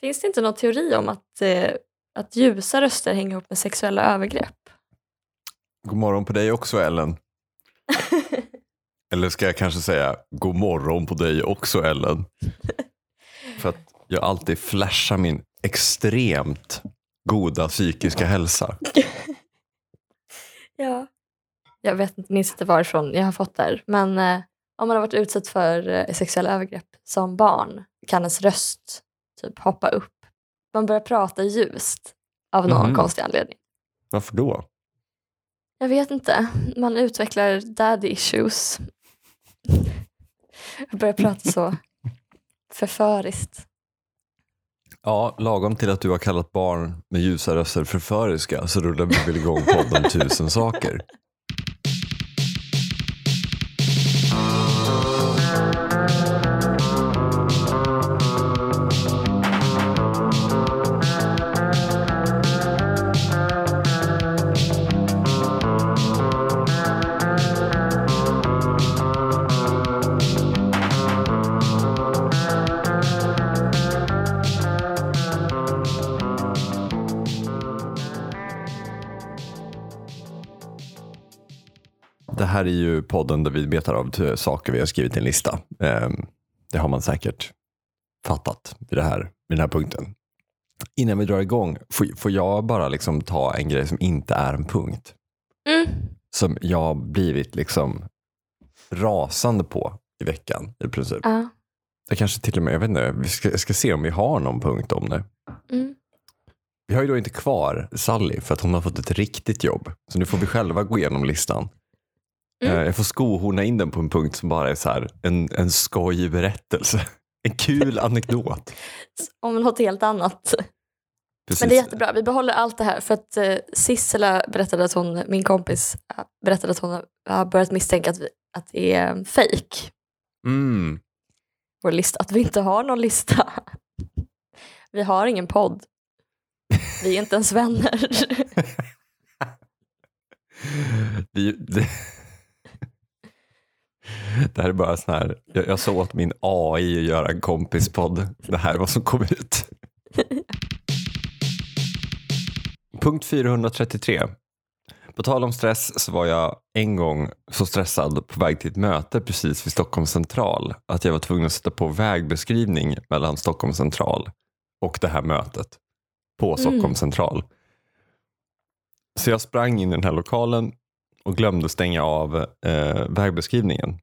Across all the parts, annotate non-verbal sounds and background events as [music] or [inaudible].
Finns det inte någon teori om att, eh, att ljusa röster hänger ihop med sexuella övergrepp? God morgon på dig också Ellen. [laughs] Eller ska jag kanske säga god morgon på dig också Ellen. För att jag alltid flashar min extremt goda psykiska hälsa. [laughs] Ja. Jag vet inte, minns inte varifrån jag har fått det. Men eh, om man har varit utsatt för eh, sexuella övergrepp som barn kan ens röst typ hoppa upp. Man börjar prata ljust av någon Mhm. konstig anledning. Varför då? Jag vet inte. Man utvecklar daddy issues. [laughs] Jag börjar prata så [laughs] förföriskt. Ja, lagom till att du har kallat barn med ljusa röster förföriska så rullar vi väl igång podden [laughs] Tusen saker. Är ju podden där vi betar av saker vi har skrivit i en lista. Ehm, Det har man säkert fattat vid, det här, vid den här punkten. Innan vi drar igång, får, jag bara liksom ta en grej som inte är en punkt? Mm. Som jag har blivit liksom rasande på i veckan i princip. Ja. Jag kanske till och med, jag vet inte, vi ska, jag ska se om vi har någon punkt om det. Mm. Vi har ju då inte kvar Sally för att hon har fått ett riktigt jobb. Så nu får vi själva gå igenom listan. Mm. Eh, Jag får skohorna in den på en punkt som bara är så här, en, en skojig berättelse. [laughs] En kul [laughs] anekdot. Om något helt annat. Precis. Men det är jättebra. Vi behåller allt det här för att eh, Sissela berättade att hon, min kompis, eh, berättade att hon har börjat misstänka att, vi, att det är fake Mm. vår lista. Att vi inte har någon lista. [laughs] Vi har ingen podd. Vi är inte ens vänner. Det, det, [laughs] det här är bara sån här, jag, jag sa åt min AI att göra en kompispodd. Det här är vad som kom ut. [laughs] Punkt 433. På tal om stress så var jag en gång så stressad på väg till ett möte precis vid Stockholm central att jag var tvungen att sätta på vägbeskrivning mellan Stockholm central och det här mötet på Stockholm central. Så jag sprang in i den här lokalen och glömde stänga av eh, vägbeskrivningen.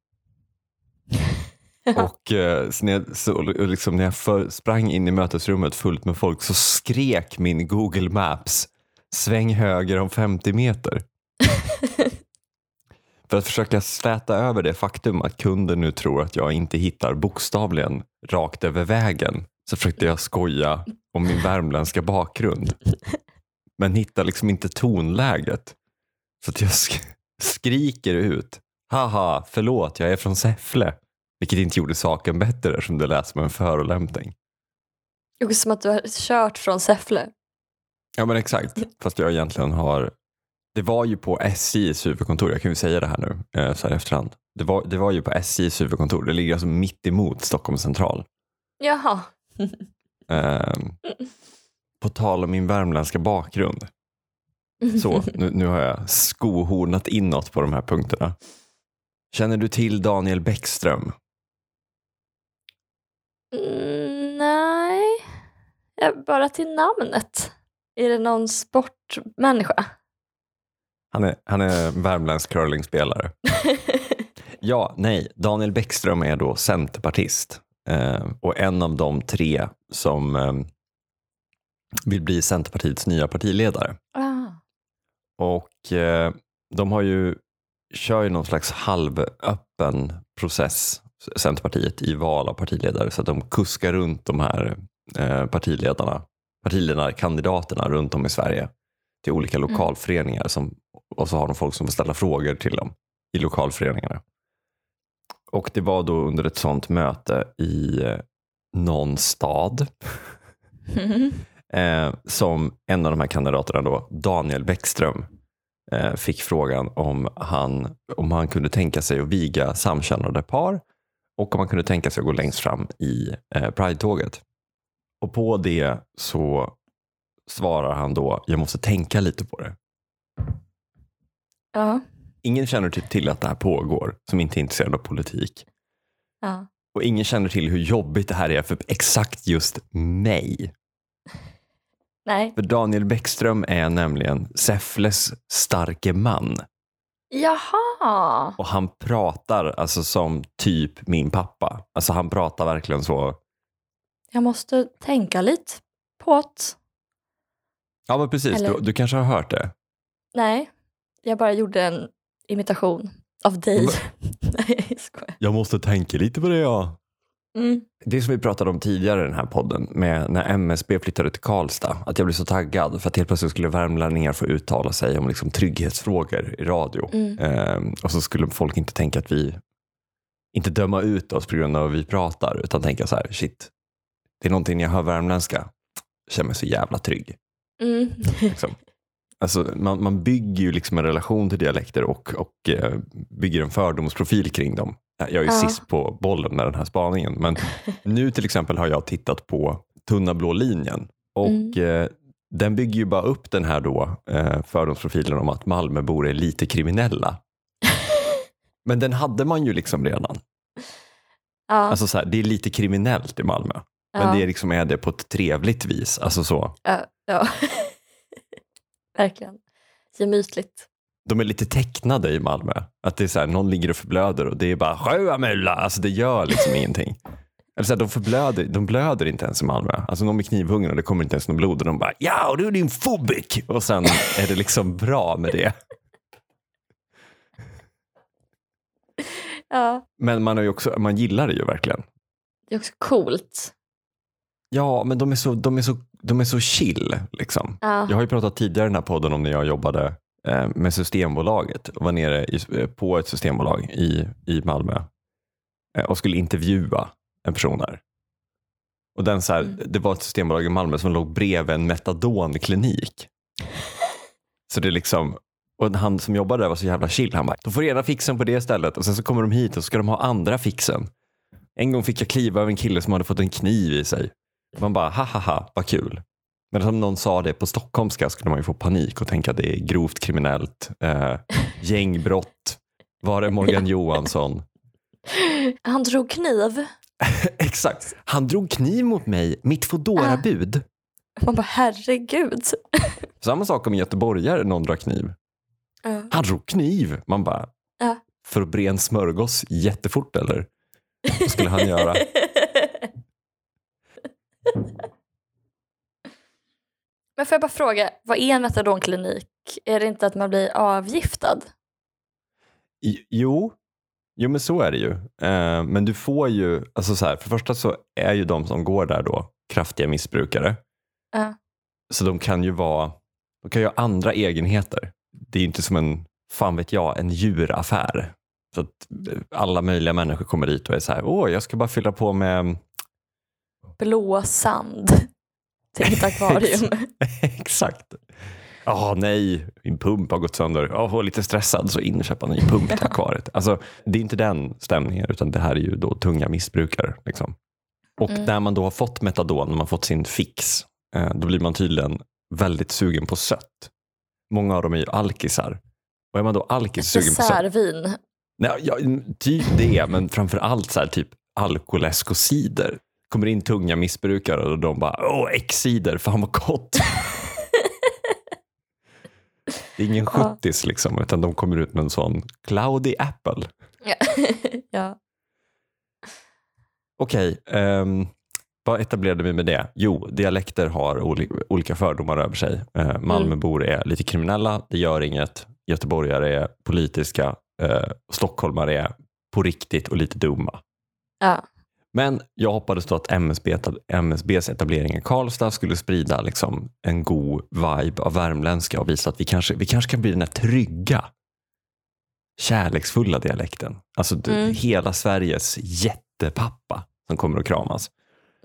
[laughs] Och eh, så när jag, så, och liksom när jag för, sprang in i mötesrummet fullt med folk så skrek min Google Maps sväng höger om 50 meter. [laughs] För att försöka släta över det faktum att kunden nu tror att jag inte hittar bokstavligen rakt över vägen så försökte jag skoja om min värmländska bakgrund. [laughs] Men hittar liksom inte tonläget. Så jag sk- skriker ut. Haha, förlåt, jag är från Säffle. Vilket inte gjorde saken bättre som det lät som en förolämpning. Det som att du har kört från Säffle. Ja men exakt, fast jag egentligen har Det var ju på SJs huvudkontor, jag kan ju säga det här nu eh, så här i efterhand. Det var, det var ju på SJs huvudkontor, det ligger alltså mitt emot Stockholm central. Jaha. Ehm, på tal om min värmländska bakgrund. Så, nu, nu har jag skohornat inåt på de här punkterna. Känner du till Daniel Bäckström? Mm, nej, bara till namnet. Är det någon sportmänniska? Han är, han är värmländsk curlingspelare. [laughs] Ja, nej. Daniel Bäckström är då centerpartist eh, och en av de tre som eh, vill bli Centerpartiets nya partiledare. ah. Och eh, de har ju, kör ju någon slags halvöppen process, Centerpartiet, i val av partiledare. Så att de kuskar runt de här eh, partiledarna, partiledarkandidaterna runt om i Sverige till olika lokalföreningar. Som, och så har de folk som får ställa frågor till dem i lokalföreningarna. Och det var då under ett sånt möte i eh, någon stad eh, som en av de här kandidaterna, då, Daniel Bäckström, eh, fick frågan om han, om han kunde tänka sig att viga samkönade par och om han kunde tänka sig att gå längst fram i eh, Pride-tåget. Och på det så svarar han då, jag måste tänka lite på det. Ja. Ingen känner till- till att det här pågår som inte är intresserad av politik. ja. Och ingen känner till hur jobbigt det här är för exakt just mig. Nej. För Daniel Bäckström är nämligen Säffles starke man. Jaha. Och han pratar alltså som typ min pappa. Alltså han pratar verkligen så. Jag måste tänka lite på det. Ja men precis, Eller- du, du kanske har hört det. Nej, jag bara gjorde en imitation av dig. [laughs] Nej, jag skojar. Jag måste tänka lite på det ja. Mm. Det som vi pratade om tidigare i den här podden med när MSB flyttade till Karlstad. Att jag blev så taggad för att helt plötsligt skulle värmlänningar få uttala sig om liksom trygghetsfrågor i radio. Mm. Ehm, och så skulle folk inte tänka att vi inte döma ut oss på grund av vad vi pratar utan tänka så här, shit, det är någonting jag hör värmländska, jag känner mig så jävla trygg. Mm. [laughs] Liksom. Alltså, man, man bygger ju liksom en relation till dialekter och, och eh, bygger en fördomsprofil kring dem. Jag är ju Ja. sist på bollen med den här spaningen. Men [laughs] nu till exempel har jag tittat på Tunna blå linjen. Och Mm. eh, den bygger ju bara upp den här då, eh, fördomsprofilen om att Malmöbor är lite kriminella. [laughs] Men den hade man ju liksom redan. Ja. Alltså så här, det är lite kriminellt i Malmö. Men ja. det är liksom är det på ett trevligt vis. Alltså så. Ja. ja. [laughs] Verkligen. Gemytligt. De är lite tecknade i Malmö. Att det är så här, någon ligger och förblöder och det är bara sjöamulla. Alltså det gör liksom ingenting. Eller så här, de, förblöder, de blöder inte ens i Malmö. Alltså någon blir knivhuggen och det kommer inte ens någon blod och de bara ja, och du är din fobik. Och sen är det liksom bra med det. Ja. Men man, ju också, man gillar det ju verkligen. Det är också coolt. Ja, men de är så, de är så, de är så chill. Liksom. Ja. Jag har ju pratat tidigare i den här podden om när jag jobbade med Systembolaget och var nere i, eh, på ett systembolag i, i Malmö eh, och skulle intervjua en person där. Och den så här, Mm. Det var ett systembolag i Malmö som låg bredvid en metadonklinik. Så det är liksom, och han som jobbade där var så jävla chill. Han bara, de får ena fixen på det stället och sen så kommer de hit och så ska de ha andra fixen. En gång fick jag kliva över en kille som hade fått en kniv i sig. Man bara, ha ha ha, vad kul. Men om någon sa det på stockholmska skulle man ju få panik och tänka att det är grovt kriminellt, eh, [laughs] gängbrott, var är Morgan Johansson? [laughs] Han drog kniv. [laughs] Exakt, han drog kniv mot mig, mitt foodora bud Man bara herregud. Samma sak om en göteborgare någon drar kniv. Ja. Han drog kniv. Man bara, Ja. för att bre en smörgås jättefort eller? Vad skulle han göra? Men får jag bara fråga, vad är en metadonklinik? Är det inte att man blir avgiftad? Jo, jo men så är det ju. Eh, men du får ju, alltså så här, för det första så är ju de som går där då kraftiga missbrukare. Ja. Så de kan ju vara, de kan ju ha andra egenheter. Det är inte som en, fan vet jag, en djuraffär. Så att eh, alla möjliga människor kommer dit och är så här, åh jag ska bara fylla på med Blå sand till mitt akvarium. [laughs] Exakt. Ja, nej, min pump har gått sönder. Jag var lite stressad så in och köpa en ny pump till [laughs] akvariet. Alltså, det är inte den stämningen utan det här är ju då tunga missbrukare. Liksom. Och Mm. när man då har fått metadon, när man fått sin fix, eh, då blir man tydligen väldigt sugen på sött. Många av dem är ju alkisar. Och är man då alkis sugen på sött? Dessertvin. Nej, ja, typ det, men framför allt så här, typ alkoläsk och cider. Kommer in tunga missbrukare och de bara åh, X-cider, fan vad gott. [laughs] Det är ingen Ja. 70 liksom, utan de kommer ut med en sån cloudy apple. Ja. [laughs] ja. Okej, ehm, vad etablerade vi med det? Jo, dialekter har oli- olika fördomar över sig. Eh, Malmöbor är lite kriminella, det gör inget. Göteborgare är politiska, eh, stockholmare är på riktigt och lite dumma. ja. Men jag hoppades då att MSB, MSBs etablering i Karlstad skulle sprida liksom en god vibe av värmländska och visa att vi kanske, vi kanske kan bli den här trygga, kärleksfulla dialekten. Alltså Mm. hela Sveriges jättepappa som kommer att kramas.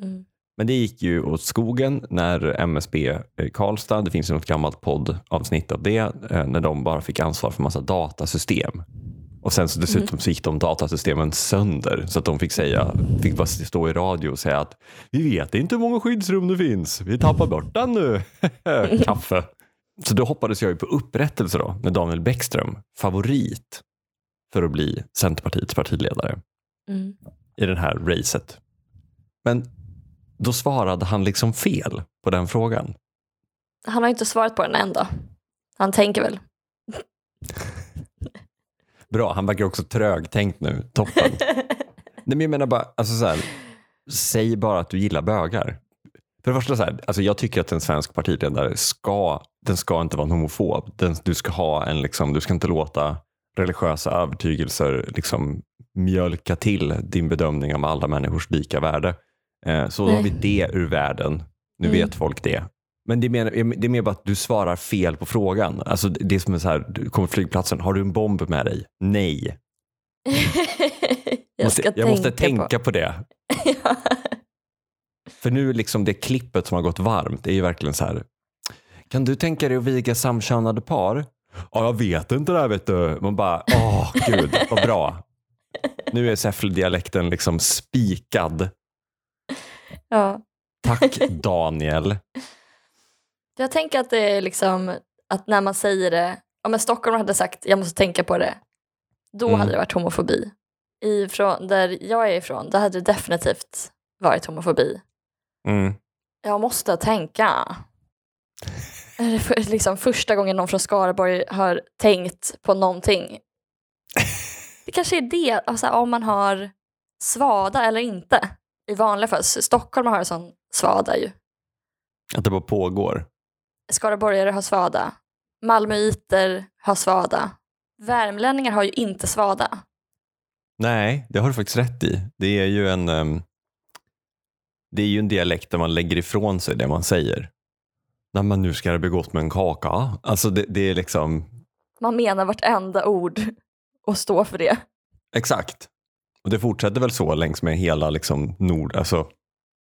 Mm. Men det gick ju åt skogen när MSB i Karlstad, det finns ju något gammalt poddavsnitt av det, eh, när de bara fick ansvar för massa datasystem. Och sen så dessutom så gick de datasystemen sönder så att de fick säga, fick bara stå i radio och säga att vi vet inte hur många skyddsrum det finns, vi tappar bort den nu. [laughs] Kaffe. Så då hoppades jag ju på upprättelse då med Daniel Bäckström, favorit för att bli Centerpartiets partiledare Mm. i det här racet. Men då svarade han liksom fel på den frågan. Han har inte svarat på den än då. Han tänker väl. Bra, han verkar också trögtänkt nu. Toppen. [laughs] Nej, men jag menar bara, alltså så här, säg bara att du gillar bögar. För det första, så här, alltså jag tycker att en svensk partiledare ska, den ska inte vara en homofob. Den, du, ska ha en, liksom, du ska inte låta religiösa övertygelser liksom, mjölka till din bedömning av alla människors lika värde. Eh, så då har vi det ur världen. Nu Mm. vet folk det. Men det är, mer, det är mer bara att du svarar fel på frågan. Alltså det är som är så här, du kommer flygplatsen, har du en bomb med dig? Nej. [laughs] jag måste, jag måste tänka tänka på, det. på. [laughs] Ja. För nu liksom det klippet som har gått varmt, det är ju verkligen så här. Kan du tänka dig att viga samkönade par? Ja, jag vet inte det här vet du. Man bara, åh gud, vad bra. Nu är Säffle-dialekten liksom spikad. ja. Tack Daniel. Jag tänker att det är liksom att när man säger det, om en stockholmare hade sagt jag måste tänka på det, då Mm. hade det varit homofobi. Ifrån, där jag är ifrån, där hade det definitivt varit homofobi. Mm. Jag måste tänka. [laughs] Är det för, liksom första gången någon från Skaraborg har tänkt på någonting? Det kanske är det, alltså, om man har svada eller inte. I vanliga fall, Stockholm har en sån svada ju. Att det bara pågår. Skaraborgare har svada. Malmöiter har svada. Värmlänningar har ju inte svada. Nej, det har du faktiskt rätt i. Det är ju en, ehm, det är ju en dialekt där man lägger ifrån sig det man säger. Nej, men nu ska det bli gott med en kaka. Alltså det, det är liksom, Man menar vartenda ord och står för det. exakt. Och det fortsätter väl så längs med hela liksom nord, alltså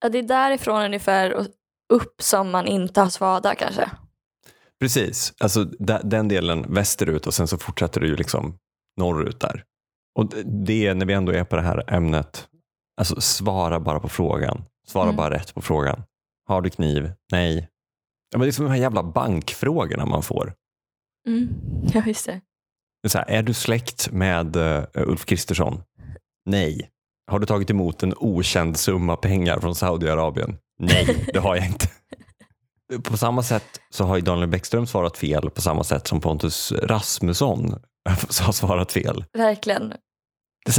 Ja, det är därifrån ungefär och upp som man inte har svada kanske. precis. Alltså de- den delen västerut och sen så fortsätter det ju liksom norrut där. Och det- är när vi ändå är på det här ämnet, alltså svara bara på frågan. Svara Mm. bara rätt på frågan. Har du kniv? Nej. Ja, men det är som de här jävla bankfrågorna man får. Mm. Ja, just det. Så här, är du släkt med eh, Ulf Kristersson? Nej. Har du tagit emot en okänd summa pengar från Saudiarabien? Nej, det har jag inte. [laughs] På samma sätt så har ju Daniel Bäckström svarat fel på samma sätt som Pontus Rasmusson [laughs] har svarat fel. Verkligen.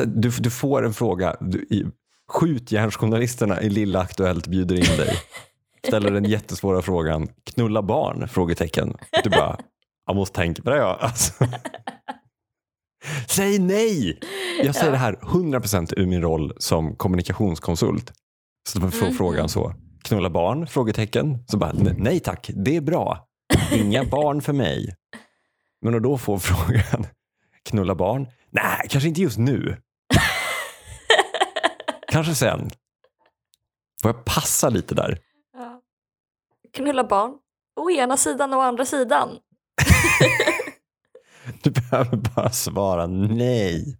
Du, du får en fråga, du, i, skjutjärnsjournalisterna i Lilla Aktuellt bjuder in dig. [laughs] Ställer den jättesvåra frågan, knulla barn? Frågetecken. Du bara, jag måste tänka på det ja. Alltså. Säg nej! Jag säger Ja. det här 100% ur min roll som kommunikationskonsult. Så man får Mhm. frågan så, knulla barn? Frågetecken. Så bara, "Ne- nej tack, det är bra. Inga [laughs] barn för mig. Men att då få frågan, knulla barn? Nej, kanske inte just nu. [laughs] Kanske sen. Får jag passa lite där? Ja. Knulla barn. Å ena sidan och å andra sidan. [laughs] Du behöver bara svara nej.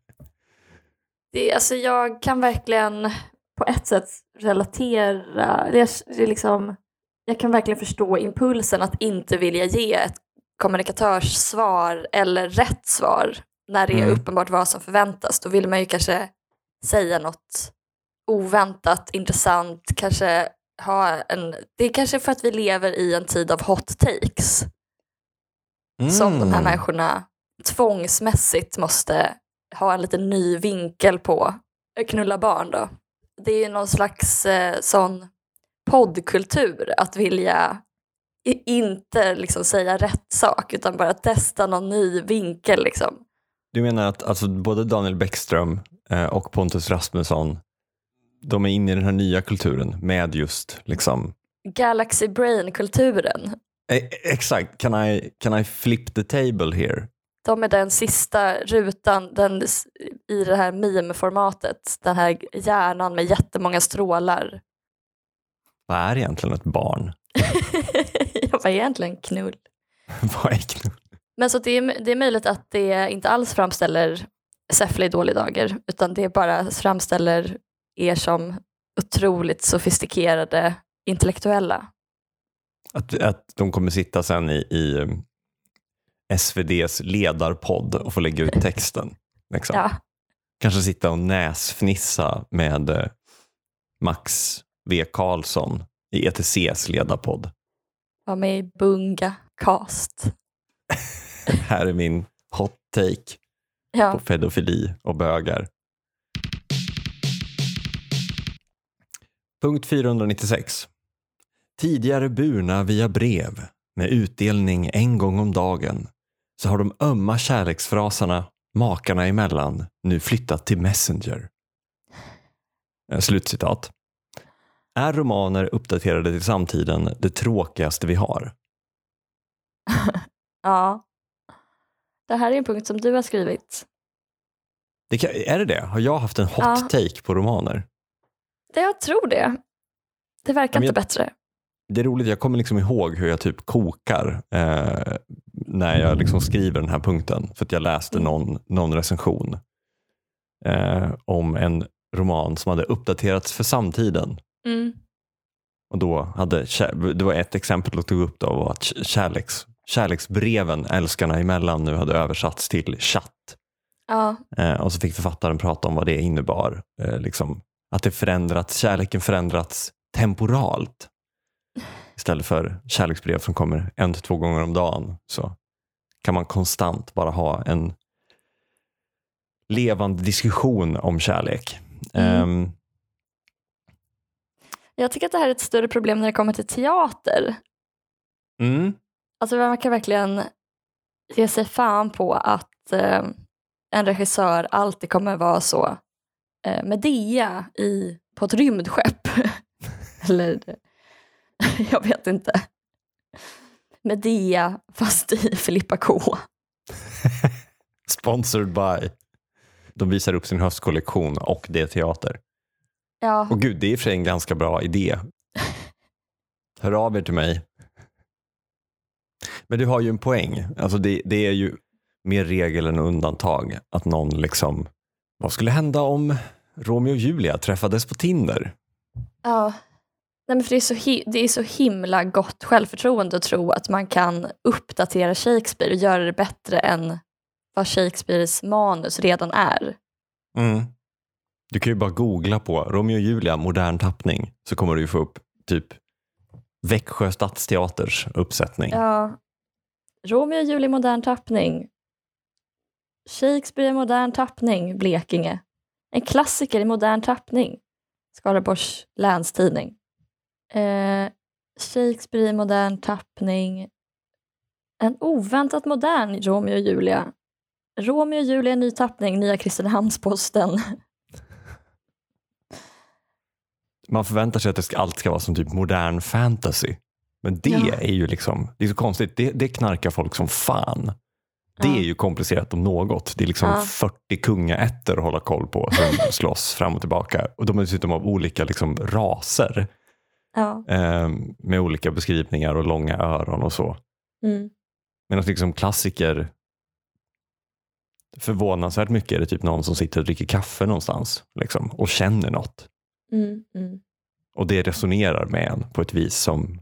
Det, alltså, jag kan verkligen på ett sätt relatera. Är liksom, jag kan verkligen förstå impulsen att inte vilja ge ett kommunikatörssvar eller rätt svar när det är Mm. uppenbart vad som förväntas. Då vill man ju kanske säga något oväntat, intressant, kanske ha en... Det är kanske för att vi lever i en tid av hot takes som de här Mm. människorna tvångsmässigt måste ha en lite ny vinkel på knulla barn då. Det är ju någon slags eh, sån poddkultur att vilja inte liksom säga rätt sak utan bara testa någon ny vinkel liksom. Du menar att alltså, både Daniel Bäckström eh, och Pontus Rasmusson de är inne i den här nya kulturen med just liksom Galaxy brain-kulturen. Eh, Exakt, can I, can I flip the table here? De är den sista rutan den, i det här meme-formatet. Den här hjärnan med jättemånga strålar. Vad är egentligen ett barn? Jag var egentligen knull. Vad är [laughs] knull? Men så det är, det är möjligt att det inte alls framställer Säffle i dålig dager, utan det bara framställer er som otroligt sofistikerade intellektuella. Att, att de kommer sitta sen i, i SVDs ledarpodd och få lägga ut texten. Liksom. Ja, Kanske sitta och näsfnissa med eh, Max V Karlsson i ETCs ledarpodd. var med i Bunga Cast. [laughs] Här är min hot take Ja, på pedofili och bögar. Punkt 496. Tidigare burna via brev med utdelning en gång om dagen så har de ömma kärleksfraserna makarna emellan nu flyttat till Messenger. Eh, Slutcitat. Är romaner uppdaterade till samtiden det tråkigaste vi har? [laughs] ja. Det här är en punkt som du har skrivit. Det kan, är det det? Har jag haft en hot Ja. take på romaner? Det, jag tror det. Det verkar Ja, men inte jag- bättre. Det är roligt, jag kommer liksom ihåg hur jag typ kokar eh, när jag liksom skriver den här punkten. För att jag läste Mm. någon, någon recension eh, om en roman som hade uppdaterats för samtiden. Mm. Och då hade, det var ett exempel jag tog upp då var att kärleks, kärleksbreven älskarna emellan nu hade översatts till chatt. Ja, Eh, och så fick författaren prata om vad det innebar. Eh, liksom, att det förändrats, kärleken förändrats temporalt. [laughs] Istället för kärleksbrev som kommer en till två gånger om dagen så kan man konstant bara ha en levande diskussion om kärlek. Mm. Ehm, jag tycker att det här är ett större problem när det kommer till teater. mm, Alltså man kan verkligen ge sig fan på att eh, en regissör alltid kommer vara så eh, Medea i, på ett rymdskepp. [laughs] Eller [laughs] jag vet inte. Medea fast i [laughs] Filippa K. [laughs] Sponsored by. De visar upp sin höstkollektion och det är teater. Ja, Och gud, det är i och för sig en ganska bra idé. [laughs] Hör av er till mig. Men du har ju en poäng. Alltså det, det är ju mer regel än undantag att någon liksom, vad skulle hända om Romeo och Julia träffades på Tinder? ja. Nej, men för det, är så det är så himla gott självförtroende att tro att man kan uppdatera Shakespeare och göra det bättre än vad Shakespeares manus redan är. Du kan ju bara googla på Romeo och Julia modern tappning så kommer du få upp typ Växjö stadsteaters uppsättning. Ja. Romeo och Julia modern tappning. Shakespeare i modern tappning, Blekinge. En klassiker i modern tappning, Skaraborgs länstidning. Eh, Shakespeare i modern tappning. En oväntat modern Romeo och Julia. Romeo och Julia i ny tappning, Nya Kristinehamns-Posten. [laughs] Man förväntar sig att det ska, allt ska vara som typ modern fantasy. Men det Ja. är ju liksom, det är så konstigt. Det, det knarkar folk som fan. Det Ja. är ju komplicerat om något. Det är liksom Ja. 40 kungaätter att hålla koll på som [laughs] slåss fram och tillbaka. Och de är dessutom av olika liksom raser Ja. eh, med olika beskrivningar och långa öron och så. Mm. Medan liksom klassiker, förvånansvärt mycket är det typ någon som sitter och dricker kaffe någonstans liksom, och känner något. Mm. Mm. Och det resonerar med en på ett vis som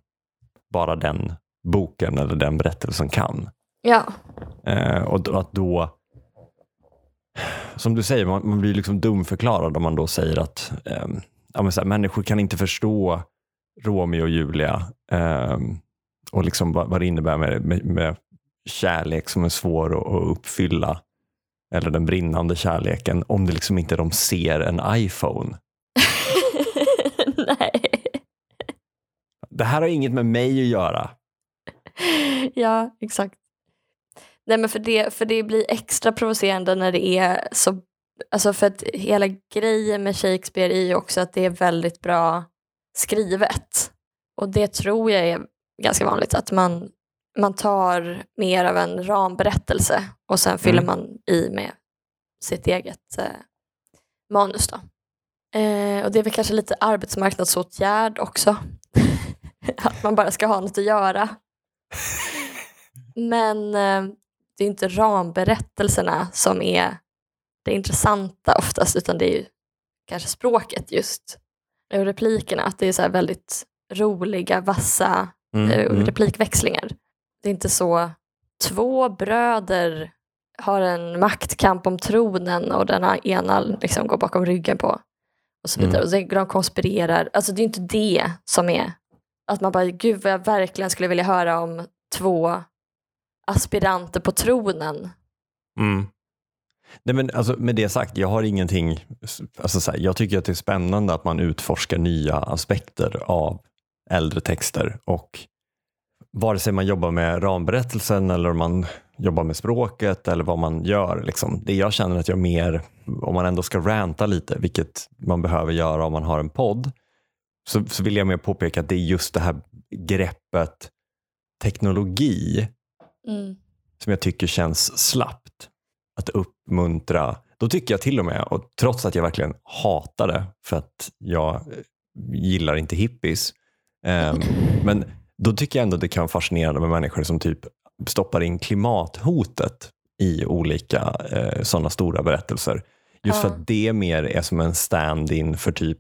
bara den boken eller den berättelsen kan. Ja. Eh, och då- att då, som du säger, man, man blir liksom dumförklarad om man då säger att eh, ja, här, människor kan inte förstå Romeo och Julia eh, och liksom vad, vad det innebär med, med, med kärlek som är svår att, att uppfylla. Eller den brinnande kärleken om det liksom inte de ser en iPhone. [laughs] Nej. Det här har inget med mig att göra. ja, exakt. Nej, men för det, för det blir extra provocerande när det är så... Alltså för att hela grejen med Shakespeare är ju också att det är väldigt bra skrivet. Och det tror jag är ganska vanligt, att man, man tar mer av en ramberättelse och sen fyller Mm. man i med sitt eget eh, manus. Då. Eh, och det är väl kanske lite arbetsmarknadsåtgärd också. [laughs] att man bara ska ha något att göra. Men eh, det är inte ramberättelserna som är det intressanta oftast utan det är ju kanske språket just. Och replikerna, att det är så väldigt roliga, vassa Mm, eh, mm. replikväxlingar. Det är inte så två bröder har en maktkamp om tronen och den ena liksom går bakom ryggen på och så vidare. Mm. Och de konspirerar. Alltså det är inte det som är att man bara, gud vad jag verkligen skulle vilja höra om två aspiranter på tronen. Mm. Nej, men alltså, med det sagt, jag har ingenting... Alltså, så här, jag tycker att det är spännande att man utforskar nya aspekter av äldre texter. Och vare sig man jobbar med ramberättelsen eller om man jobbar med språket eller vad man gör. Liksom, det jag känner att jag mer, om man ändå ska ranta lite, vilket man behöver göra om man har en podd, så, så vill jag mer påpeka att det är just det här greppet teknologi Mm. som jag tycker känns slappt. Att uppmuntra. Då tycker jag till och med, och trots att jag verkligen hatar det för att jag eh, gillar inte hippies, ehm, [laughs] men då tycker jag ändå det kan vara fascinerande med människor som typ stoppar in klimathotet i olika eh, sådana stora berättelser. Just för Ja. att det mer är som en stand-in för typ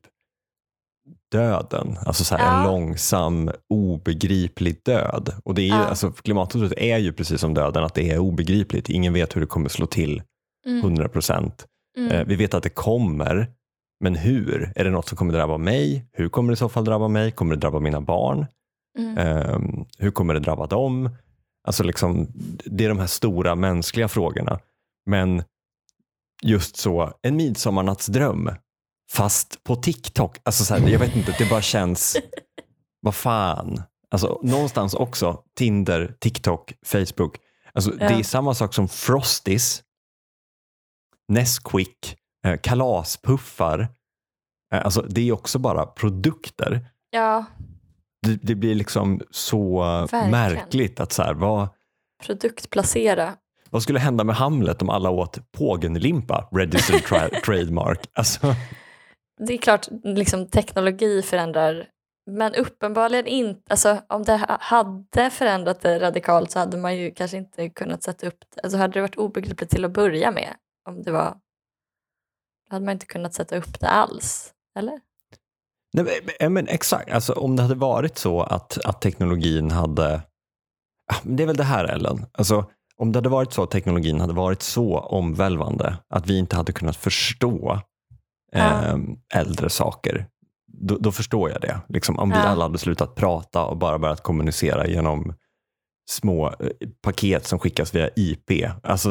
döden. Alltså så här en Ja. långsam, obegriplig död. Och det är ju, Ja. alltså, klimathotet är ju precis som döden, att det är obegripligt. Ingen vet hur det kommer slå till Mm. 100 procent. Mm. Eh, vi vet att det kommer, men hur? Är det något som kommer drabba mig? Hur kommer det i så fall drabba mig? Kommer det drabba mina barn? Mm. Ehm, hur kommer det drabba dem? Alltså liksom, det är de här stora mänskliga frågorna. Men just så, en midsommarnattsdröm, fast på TikTok. Alltså så här, jag vet inte, det bara känns, [laughs] vad fan. Alltså, någonstans också, Tinder, TikTok, Facebook. Alltså, Det är Ja. samma sak som Frosties, Nesquik, eh, kalaspuffar. Eh, Alltså, det är också bara produkter Ja, det, det blir liksom så Verkligen. märkligt att så här, vad, produktplacera. vad skulle hända med Hamlet om alla åt pågenlimpa, registered tra- [laughs] trademark? Alltså, det är klart, liksom, teknologi förändrar, men uppenbarligen inte. Alltså, om det hade förändrat det radikalt så hade man ju kanske inte kunnat sätta upp det. Alltså, hade det varit obegripligt till att börja med, om det var, då hade man inte kunnat sätta upp det alls. Eller? nej, men- men exakt, alltså, om det hade varit så att, att teknologin hade, det är väl det här Ellen, alltså, om det hade varit så att teknologin hade varit så omvälvande att vi inte hade kunnat förstå eh, äldre saker, då, då förstår jag det. Liksom, om vi alla hade slutat prata och bara börjat kommunicera genom små eh, paket som skickas via IP, alltså,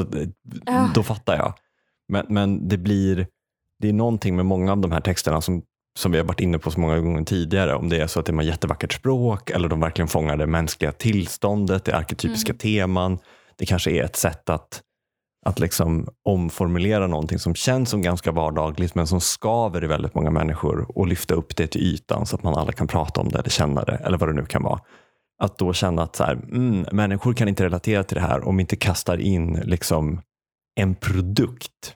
eh, då fattar jag. Men, men det blir, det är någonting med många av de här texterna som, som vi har varit inne på så många gånger tidigare, om det är så att det är jättevackert språk eller de verkligen fångar det mänskliga tillståndet, det arketypiska teman. Det kanske är ett sätt att, att liksom omformulera någonting som känns som ganska vardagligt men som skaver i väldigt många människor och lyfta upp det till ytan så att man alla kan prata om det eller känna det eller vad det nu kan vara. Att då känna att så här, mm, människor kan inte relatera till det här om vi inte kastar in liksom en produkt.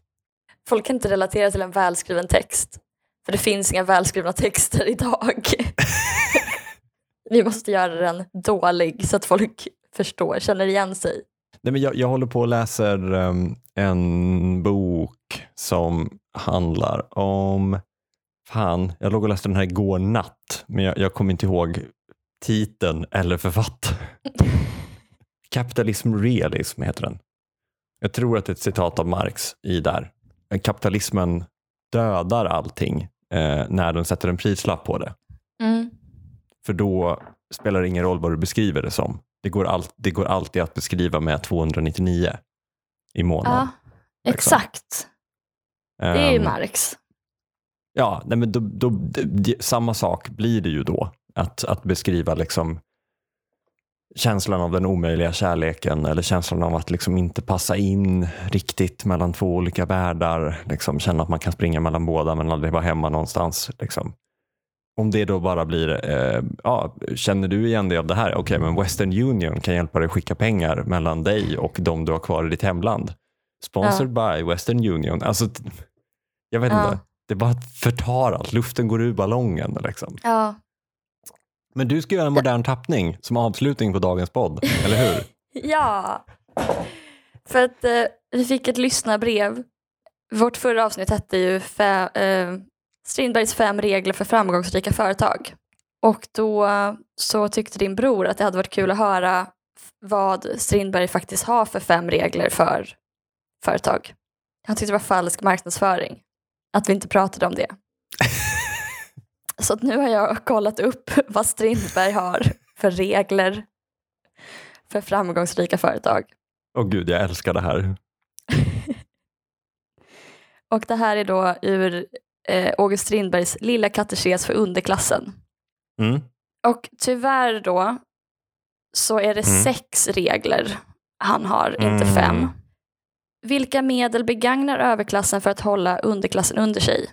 Folk kan inte relatera till en välskriven text. För det finns inga välskrivna texter [laughs] idag. [laughs] Vi måste göra den dålig så att folk förstår, känner igen sig. Nej, men jag, jag håller på och läser um, en bok som handlar om, fan, jag låg och läste den här igår natt, men jag, jag kommer inte ihåg titeln eller författaren. [laughs] Kapitalism realism heter den. Jag tror att det är ett citat av Marx i där. Kapitalismen dödar allting eh, när de sätter en prislapp på det. Mm. För då spelar det ingen roll vad du beskriver det som. Det går, all, det går alltid att beskriva med 299 i månaden. Ja, exakt. Det är ju Ehm, Marx. Ja, nej men då, då, det, samma sak blir det ju då. Att, att beskriva liksom känslan av den omöjliga kärleken eller känslan av att liksom inte passa in riktigt mellan två olika världar. Liksom känna att man kan springa mellan båda men aldrig vara hemma någonstans. Liksom. Om det då bara blir, eh, ja, känner du igen dig av det här? Okej, men Western Union kan hjälpa dig att skicka pengar mellan dig och de du har kvar i ditt hemland. Sponsored by Western Union. Alltså, jag vet Ja. inte. Det bara förtar allt. Luften går ur ballongen. Liksom. Ja. Men du ska göra en modern tappning som avslutning på dagens podd, eller hur? [laughs] ja. För att eh, vi fick ett lyssnarbrev Vårt förra avsnitt hette ju fe, eh, Strindbergs fem regler för framgångsrika företag. Och då så tyckte din bror att det hade varit kul att höra vad Strindberg faktiskt har för fem regler för företag. Han tyckte det var falsk marknadsföring att vi inte pratade om det. [laughs] Så att nu har jag kollat upp vad Strindberg har för regler för framgångsrika företag. Åh gud, jag älskar det här. [laughs] Och det här är då ur eh, August Strindbergs Lilla katekes för underklassen. Mm. Och tyvärr då så är det Mm. sex regler han har, inte Mm. fem. Vilka medel begagnar överklassen för att hålla underklassen under sig?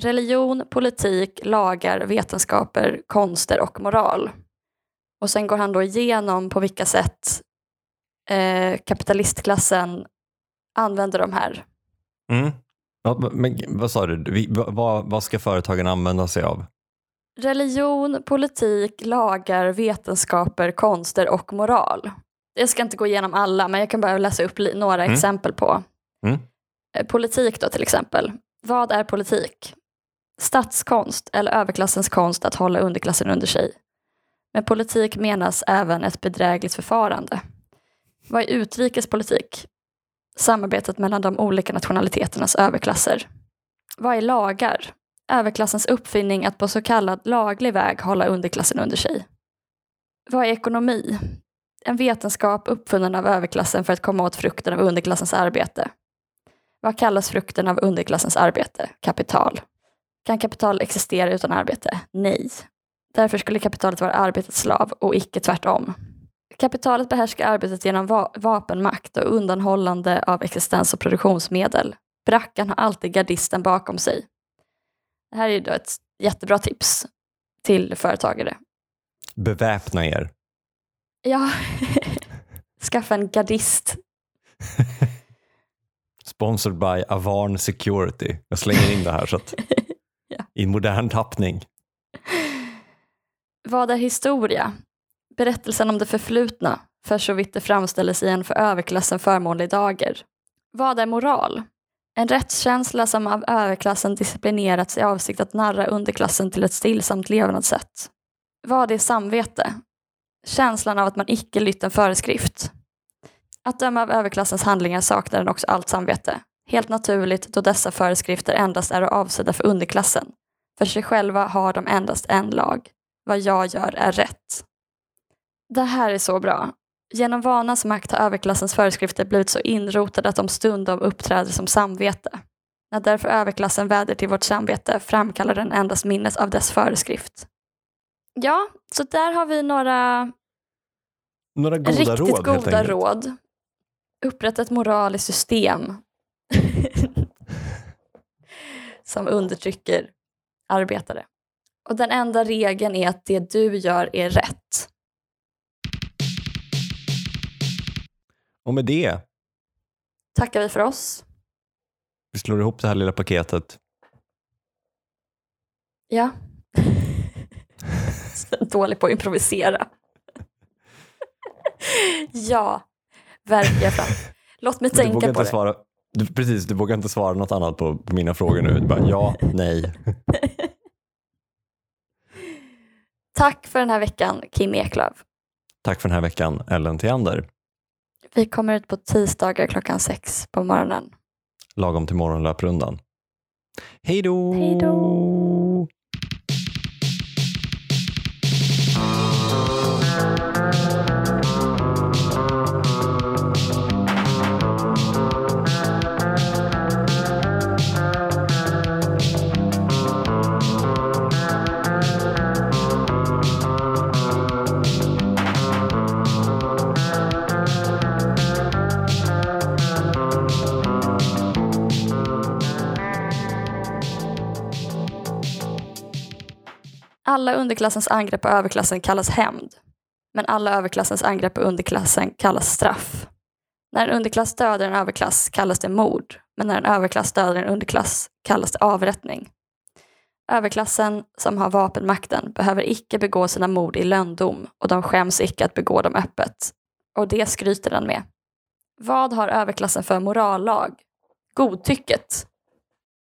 Religion, politik, lagar, vetenskaper, konster och moral. Och sen går han då igenom på vilka sätt eh, kapitalistklassen använder de här. Mm. Ja, men vad sa du? Vi- vad- Vad, ska företagen använda sig av? Religion, politik, lagar, vetenskaper, konster och moral. Jag ska inte gå igenom alla, men jag kan bara läsa upp några Mm. exempel på. Mm. Eh, Politik då till exempel. Vad är politik? Statskonst eller överklassens konst att hålla underklassen under sig. Med politik menas även ett bedrägligt förfarande. Vad är utrikespolitik? Samarbetet mellan de olika nationaliteternas överklasser. Vad är lagar? överklassens uppfinning att på så kallad laglig väg hålla underklassen under sig. Vad är ekonomi? En vetenskap uppfunnen av överklassen för att komma åt frukten av underklassens arbete. Vad kallas frukten av underklassens arbete? Kapital. Kan kapital existera utan arbete? Nej. Därför skulle kapitalet vara arbetets slav och icke tvärtom. Kapitalet behärskar arbetet genom va- vapenmakt och undanhållande av existens och produktionsmedel. Brackan har alltid gardisten bakom sig. Det här är ju då ett jättebra tips till företagare. Beväpna er. Ja, [laughs] skaffa en gardist. [laughs] Sponsored by Avarn Security. Jag slänger in det här så att [laughs] Ja. i modern tappning. Vad är historia? Berättelsen om det förflutna, för så vitt det framställes i en för överklassen förmånlig dager. Vad är moral? En rättskänsla som av överklassen disciplinerats i avsikt att narra underklassen till ett stillsamt levnadssätt. Vad är samvete? Känslan av att man icke lytt en föreskrift. Att döma av överklassens handlingar saknar den också allt samvete. Helt naturligt då dessa föreskrifter endast är avsedda för underklassen. För sig själva har de endast en lag. Vad jag gör är rätt. Det här är så bra. Genom vanans makt har överklassens föreskrifter blivit så inrotade att de stundom uppträder som samvete. När därför överklassen väder till vårt samvete framkallar den endast minnet av dess föreskrift. Ja, så där har vi några Några goda riktigt råd goda råd. Upprätta ett moraliskt system [laughs] som undertrycker arbetare. Och den enda regeln är att det du gör är rätt. Och med det, Tackar vi för oss. vi slår ihop det här lilla paketet. Ja. [laughs] Dålig på att improvisera. [laughs] ja, verkligen. Låt mig tänka på det. svara, du, precis, du vågar inte svara något annat på, på mina frågor nu. Du bara, ja, nej. [laughs] Tack för den här veckan, Kim Eklöf. Tack för den här veckan, Ellen Theander. Vi kommer ut på tisdagar klockan sex på morgonen. Lagom till morgonlöprundan. Hej då! Hej då! Alla underklassens angrepp på överklassen kallas hämnd. Men alla överklassens angrepp på underklassen kallas straff. När en underklass dödar en överklass kallas det mord. Men när en överklass dödar en underklass kallas det avrättning. Överklassen som har vapenmakten behöver icke begå sina mord i lönndom och de skäms icke att begå dem öppet. Och det skryter den med. Vad har överklassen för morallag? Godtycket.